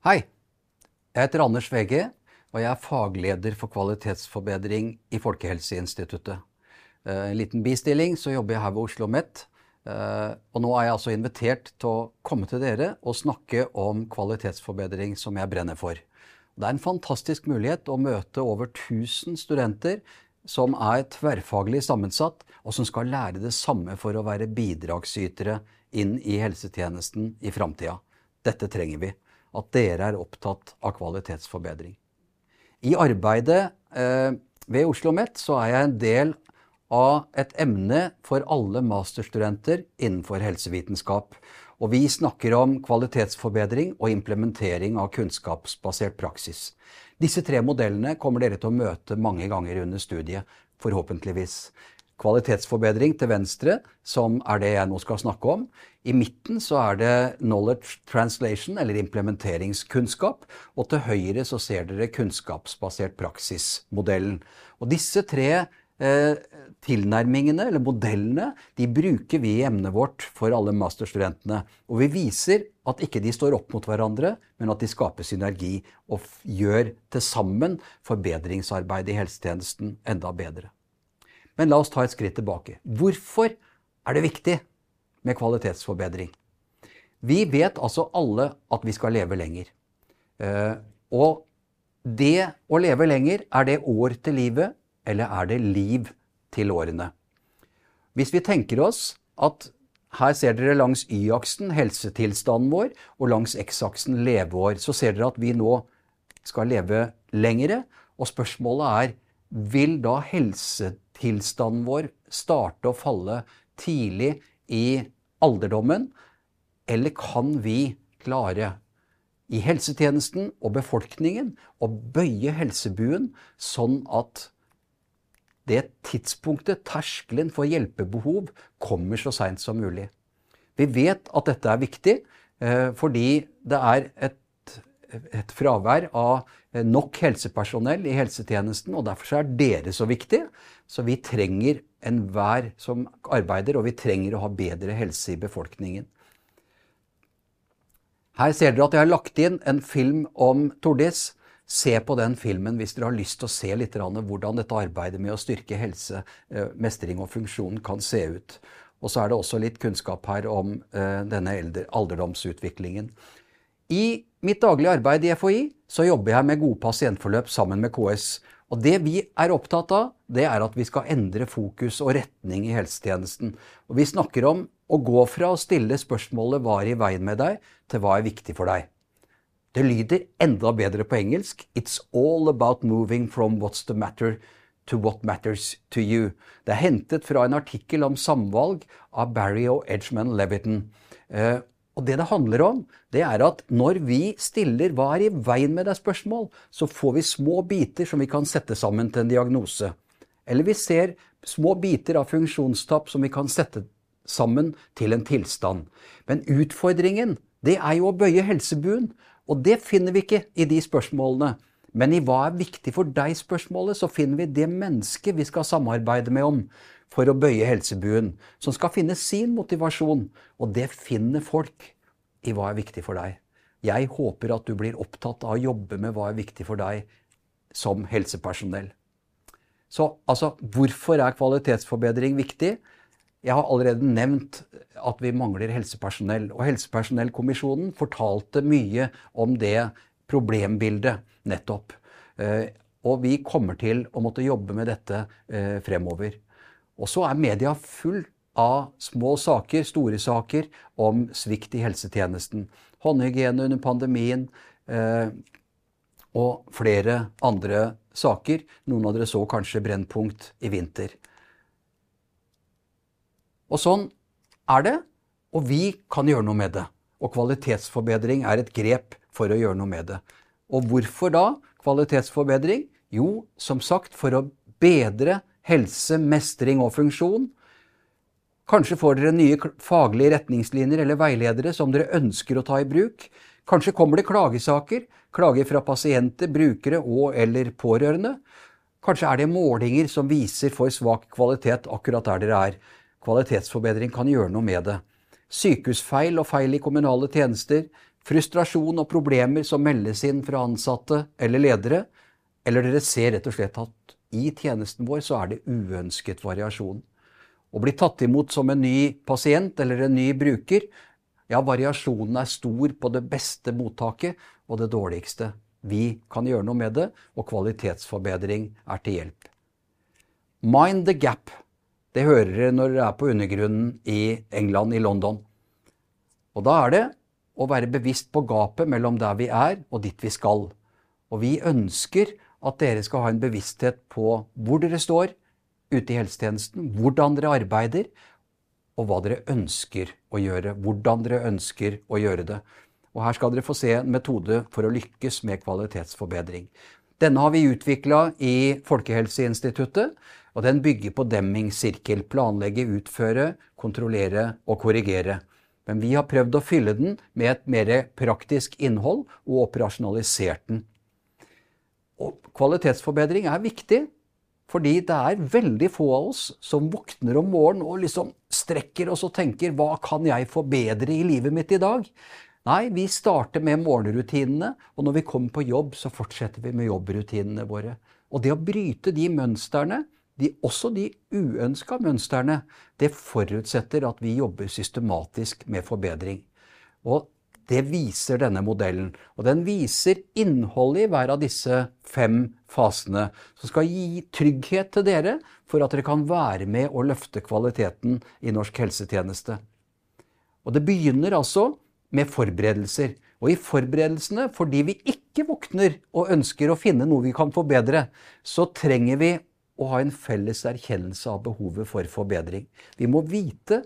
Hei, jeg heter Anders VG, og jeg er fagleder for kvalitetsforbedring i Folkehelseinstituttet. Eh, en liten bistilling, så jobber jeg her ved Oslo OsloMet. Eh, og nå er jeg altså invitert til å komme til dere og snakke om kvalitetsforbedring som jeg brenner for. Det er en fantastisk mulighet å møte over 1000 studenter som er tverrfaglig sammensatt, og som skal lære det samme for å være bidragsytere inn i helsetjenesten i framtida. Dette trenger vi. At dere er opptatt av kvalitetsforbedring. I arbeidet eh, ved Oslo OsloMet så er jeg en del av et emne for alle masterstudenter innenfor helsevitenskap. Og vi snakker om kvalitetsforbedring og implementering av kunnskapsbasert praksis. Disse tre modellene kommer dere til å møte mange ganger under studiet, forhåpentligvis. Kvalitetsforbedring til venstre, som er det jeg nå skal snakke om. I midten så er det knowledge translation, eller implementeringskunnskap. Og til høyre så ser dere kunnskapsbasert praksis-modellen. Og disse tre Eh, tilnærmingene, eller modellene, de bruker vi i emnet vårt for alle masterstudentene. Og vi viser at ikke de står opp mot hverandre, men at de skaper synergi og gjør til sammen forbedringsarbeidet i helsetjenesten enda bedre. Men la oss ta et skritt tilbake. Hvorfor er det viktig med kvalitetsforbedring? Vi vet altså alle at vi skal leve lenger. Eh, og det å leve lenger, er det år til livet eller er det liv til årene? Hvis vi tenker oss at her ser dere langs Y-aksen helsetilstanden vår, og langs X-aksen leveår, så ser dere at vi nå skal leve lengre. Og spørsmålet er vil da helsetilstanden vår starte å falle tidlig i alderdommen, eller kan vi klare i helsetjenesten og befolkningen å bøye helsebuen sånn at det tidspunktet, terskelen for hjelpebehov, kommer så seint som mulig. Vi vet at dette er viktig eh, fordi det er et, et fravær av eh, nok helsepersonell i helsetjenesten, og derfor er dere så viktige. Så vi trenger enhver som arbeider, og vi trenger å ha bedre helse i befolkningen. Her ser dere at jeg har lagt inn en film om Tordis Se på den filmen hvis dere har lyst til å se litt hvordan dette arbeidet med å styrke helse, eh, mestring og funksjon kan se ut. Og så er det også litt kunnskap her om eh, denne alderdomsutviklingen. I mitt daglige arbeid i FHI så jobber jeg med gode pasientforløp sammen med KS. Og det vi er opptatt av, det er at vi skal endre fokus og retning i helsetjenesten. Og vi snakker om å gå fra å stille spørsmålet 'Hva er i veien med deg?' til 'Hva er viktig for deg?' Det lyder enda bedre på engelsk. It's all about moving from what's the matter to what matters to you. Det er hentet fra en artikkel om samvalg av Barry og Edgman Leviton. Og det det handler om, det er at når vi stiller 'hva er i veien med deg?' spørsmål, så får vi små biter som vi kan sette sammen til en diagnose. Eller vi ser små biter av funksjonstap som vi kan sette sammen til en tilstand. Men utfordringen, det er jo å bøye helsebuen. Og det finner vi ikke i de spørsmålene. Men i hva er viktig for deg-spørsmålet, så finner vi det mennesket vi skal samarbeide med om for å bøye helsebuen, som skal finne sin motivasjon. Og det finner folk i hva er viktig for deg. Jeg håper at du blir opptatt av å jobbe med hva er viktig for deg som helsepersonell. Så altså, hvorfor er kvalitetsforbedring viktig? Jeg har allerede nevnt at vi mangler helsepersonell. Og Helsepersonellkommisjonen fortalte mye om det problembildet nettopp. Eh, og vi kommer til å måtte jobbe med dette eh, fremover. Og så er media full av små saker, store saker, om svikt i helsetjenesten. Håndhygiene under pandemien eh, og flere andre saker. Noen av dere så kanskje Brennpunkt i vinter. Og sånn er det, og vi kan gjøre noe med det. Og kvalitetsforbedring er et grep for å gjøre noe med det. Og hvorfor da kvalitetsforbedring? Jo, som sagt, for å bedre helse, mestring og funksjon. Kanskje får dere nye faglige retningslinjer eller veiledere som dere ønsker å ta i bruk. Kanskje kommer det klagesaker, klager fra pasienter, brukere og eller pårørende. Kanskje er det målinger som viser for svak kvalitet akkurat der dere er. Kvalitetsforbedring kan gjøre noe med det. Sykehusfeil og feil i kommunale tjenester, frustrasjon og problemer som meldes inn fra ansatte eller ledere, eller dere ser rett og slett at i tjenesten vår så er det uønsket variasjon. Å bli tatt imot som en ny pasient eller en ny bruker, ja, variasjonen er stor på det beste mottaket og det dårligste. Vi kan gjøre noe med det, og kvalitetsforbedring er til hjelp. Mind the gap. Det hører dere når dere er på undergrunnen i England, i London. Og da er det å være bevisst på gapet mellom der vi er og dit vi skal. Og vi ønsker at dere skal ha en bevissthet på hvor dere står ute i helsetjenesten, hvordan dere arbeider, og hva dere ønsker å gjøre. Hvordan dere ønsker å gjøre det. Og Her skal dere få se en metode for å lykkes med kvalitetsforbedring. Denne har vi utvikla i Folkehelseinstituttet, og den bygger på Demming-sirkel. Planlegge, utføre, kontrollere og korrigere. Men vi har prøvd å fylle den med et mer praktisk innhold og operasjonalisert den. Og kvalitetsforbedring er viktig, fordi det er veldig få av oss som våkner om morgenen og liksom strekker oss og tenker 'hva kan jeg forbedre i livet mitt i dag'? Nei, vi starter med morgenrutinene, og når vi kommer på jobb, så fortsetter vi med jobbrutinene våre. Og det å bryte de mønstrene, de, også de uønska mønstrene, det forutsetter at vi jobber systematisk med forbedring. Og det viser denne modellen. Og den viser innholdet i hver av disse fem fasene, som skal gi trygghet til dere for at dere kan være med og løfte kvaliteten i norsk helsetjeneste. Og det begynner altså med forberedelser. Og i forberedelsene, fordi vi ikke våkner og ønsker å finne noe vi kan forbedre, så trenger vi å ha en felles erkjennelse av behovet for forbedring. Vi må vite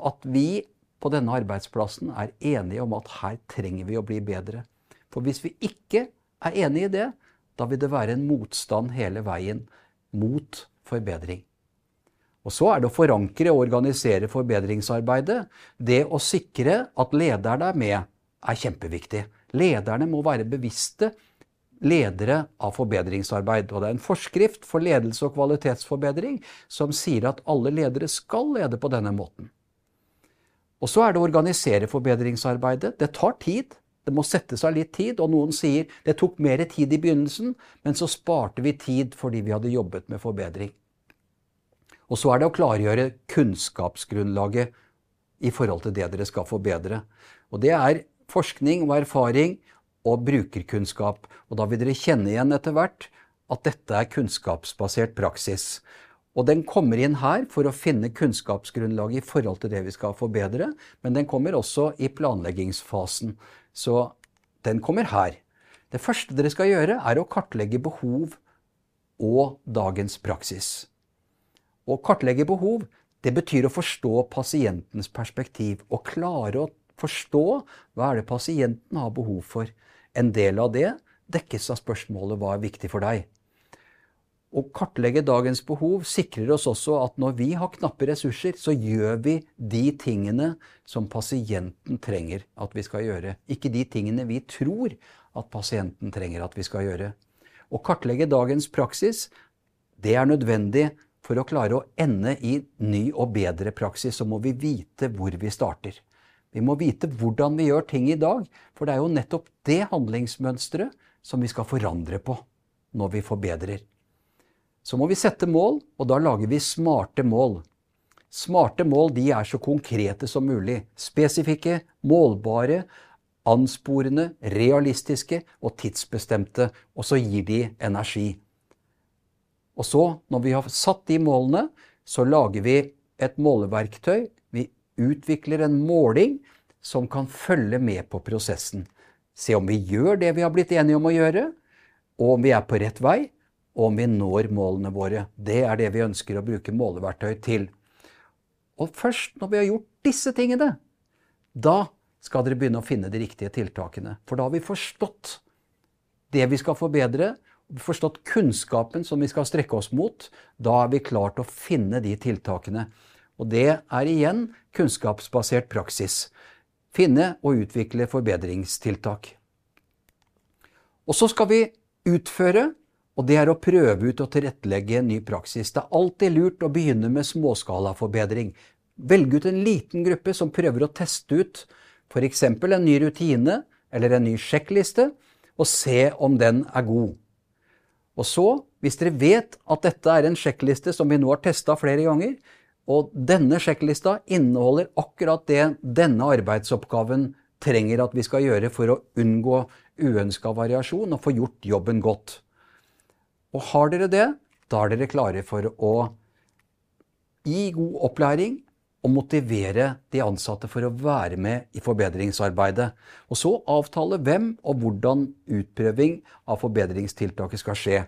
at vi på denne arbeidsplassen er enige om at her trenger vi å bli bedre. For hvis vi ikke er enige i det, da vil det være en motstand hele veien mot forbedring. Og så er det å forankre og organisere forbedringsarbeidet. Det å sikre at lederne er med, er kjempeviktig. Lederne må være bevisste ledere av forbedringsarbeid. Og det er en forskrift for ledelse og kvalitetsforbedring som sier at alle ledere skal lede på denne måten. Og så er det å organisere forbedringsarbeidet. Det tar tid. Det må settes av litt tid. Og noen sier det tok mer tid i begynnelsen, men så sparte vi tid fordi vi hadde jobbet med forbedring. Og så er det å klargjøre kunnskapsgrunnlaget i forhold til det dere skal forbedre. Og det er forskning og erfaring og brukerkunnskap. Og da vil dere kjenne igjen etter hvert at dette er kunnskapsbasert praksis. Og den kommer inn her for å finne kunnskapsgrunnlaget i forhold til det vi skal forbedre, men den kommer også i planleggingsfasen. Så den kommer her. Det første dere skal gjøre, er å kartlegge behov og dagens praksis. Å kartlegge behov, det betyr å forstå pasientens perspektiv. Og klare å forstå hva er det pasienten har behov for. En del av det dekkes av spørsmålet hva er viktig for deg. Å kartlegge dagens behov sikrer oss også at når vi har knappe ressurser, så gjør vi de tingene som pasienten trenger at vi skal gjøre. Ikke de tingene vi tror at pasienten trenger at vi skal gjøre. Å kartlegge dagens praksis, det er nødvendig for å klare å ende i ny og bedre praksis. Så må vi vite hvor vi starter. Vi må vite hvordan vi gjør ting i dag, for det er jo nettopp det handlingsmønsteret som vi skal forandre på når vi forbedrer. Så må vi sette mål, og da lager vi smarte mål. Smarte mål de er så konkrete som mulig. Spesifikke, målbare, ansporende, realistiske og tidsbestemte. Og så gir de energi. Og så, når vi har satt de målene, så lager vi et måleverktøy. Vi utvikler en måling som kan følge med på prosessen. Se om vi gjør det vi har blitt enige om å gjøre, og om vi er på rett vei, og om vi når målene våre. Det er det vi ønsker å bruke måleverktøy til. Og først når vi har gjort disse tingene, da skal dere begynne å finne de riktige tiltakene. For da har vi forstått det vi skal forbedre, forstått kunnskapen som vi skal strekke oss mot. Da er vi klart å finne de tiltakene. Og det er igjen kunnskapsbasert praksis. Finne og utvikle forbedringstiltak. Og så skal vi utføre og det er å prøve ut og tilrettelegge en ny praksis. Det er alltid lurt å begynne med småskalaforbedring. Velge ut en liten gruppe som prøver å teste ut f.eks. en ny rutine eller en ny sjekkliste og se om den er god. Og så, hvis dere vet at dette er en sjekkliste som vi nå har testa flere ganger, og denne sjekklista inneholder akkurat det denne arbeidsoppgaven trenger at vi skal gjøre for å unngå uønska variasjon og få gjort jobben godt. Og har dere det, da er dere klare for å gi god opplæring og motivere de ansatte for å være med i forbedringsarbeidet. Og så avtale hvem og hvordan utprøving av forbedringstiltaket skal skje.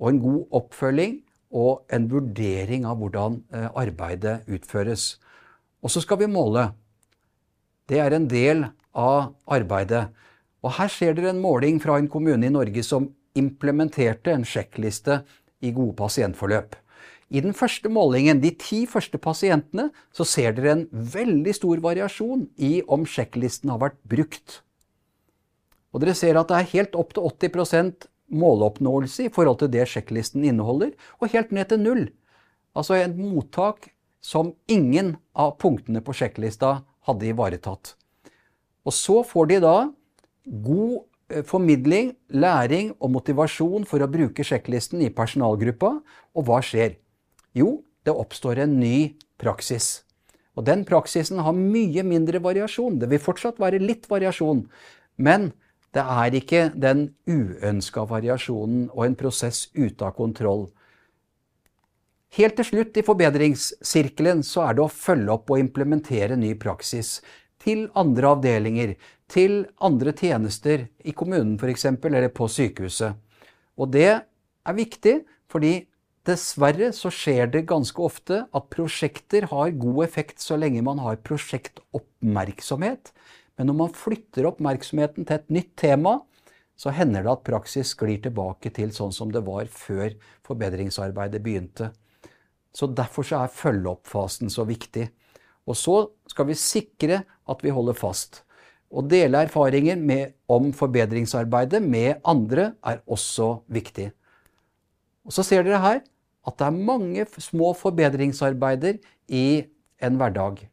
Og en god oppfølging og en vurdering av hvordan eh, arbeidet utføres. Og så skal vi måle. Det er en del av arbeidet. Og her ser dere en måling fra en kommune i Norge som implementerte en sjekkliste i gode pasientforløp. I den første målingen, de ti første pasientene, så ser dere en veldig stor variasjon i om sjekklisten har vært brukt. Og dere ser at det er helt opp til 80% måloppnåelse i forhold til det sjekklisten inneholder, og helt ned til null. Altså et mottak som ingen av punktene på sjekklista hadde ivaretatt. Og så får de da god formidling, læring og motivasjon for å bruke sjekklisten i personalgruppa. Og hva skjer? Jo, det oppstår en ny praksis. Og den praksisen har mye mindre variasjon. Det vil fortsatt være litt variasjon, men det er ikke den uønska variasjonen og en prosess ute av kontroll. Helt til slutt i forbedringssirkelen så er det å følge opp og implementere ny praksis til andre avdelinger, til andre tjenester i kommunen f.eks., eller på sykehuset. Og det er viktig, fordi Dessverre så skjer det ganske ofte at prosjekter har god effekt så lenge man har prosjektoppmerksomhet. Men når man flytter oppmerksomheten til et nytt tema, så hender det at praksis sklir tilbake til sånn som det var før forbedringsarbeidet begynte. Så Derfor så er følgeoppfasen så viktig. Og så skal vi sikre at vi holder fast. Å dele erfaringer med, om forbedringsarbeidet med andre er også viktig. Og Så ser dere her at det er mange små forbedringsarbeider i en hverdag.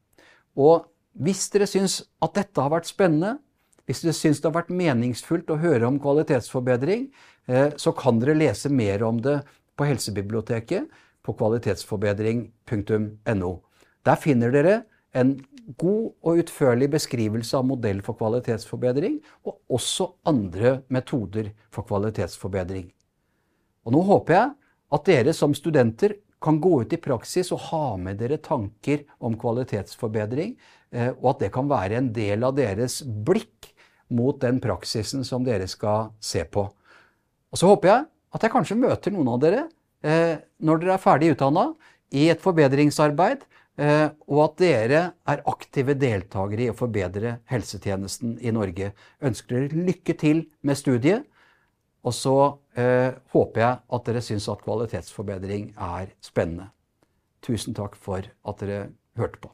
Og hvis dere syns at dette har vært spennende, hvis dere syns det har vært meningsfullt å høre om kvalitetsforbedring, eh, så kan dere lese mer om det på Helsebiblioteket på kvalitetsforbedring.no. Der finner dere en god og utførlig beskrivelse av modell for kvalitetsforbedring, og også andre metoder for kvalitetsforbedring. Og nå håper jeg at dere som studenter kan gå ut i praksis og ha med dere tanker om kvalitetsforbedring, eh, og at det kan være en del av deres blikk mot den praksisen som dere skal se på. Og så håper jeg at jeg kanskje møter noen av dere eh, når dere er ferdig utdanna i et forbedringsarbeid, og at dere er aktive deltakere i å forbedre helsetjenesten i Norge. Ønsker dere lykke til med studiet. Og så eh, håper jeg at dere syns at kvalitetsforbedring er spennende. Tusen takk for at dere hørte på.